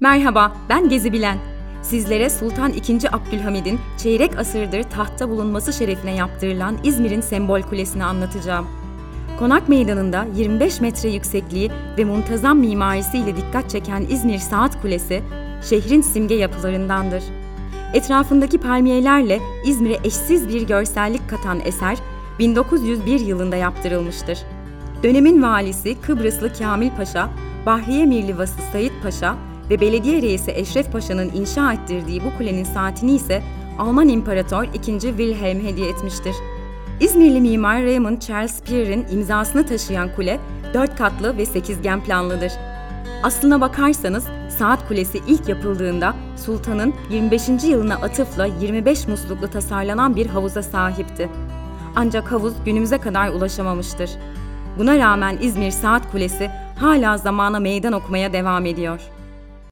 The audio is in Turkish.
Merhaba, ben Gezi Bilen. Sizlere Sultan II. Abdülhamid'in çeyrek asırdır tahtta bulunması şerefine yaptırılan İzmir'in sembol kulesini anlatacağım. Konak Meydanı'nda 25 metre yüksekliği ve muntazam mimarisiyle dikkat çeken İzmir Saat Kulesi, şehrin simge yapılarındandır. Etrafındaki palmiyelerle İzmir'e eşsiz bir görsellik katan eser, 1901 yılında yaptırılmıştır. Dönemin valisi Kıbrıslı Kamil Paşa, Bahriye Mirlivası Sayit Paşa ve belediye reisi Eşref Paşa'nın inşa ettirdiği bu kulenin saatini ise Alman İmparator II. Wilhelm hediye etmiştir. İzmirli mimar Raymond Charles Pierre'in imzasını taşıyan kule, dört katlı ve sekizgen planlıdır. Aslına bakarsanız Saat Kulesi ilk yapıldığında Sultan'ın 25. yılına atıfla 25 musluklu tasarlanan bir havuza sahipti. Ancak havuz günümüze kadar ulaşamamıştır. Buna rağmen İzmir Saat Kulesi hala zamana meydan okumaya devam ediyor.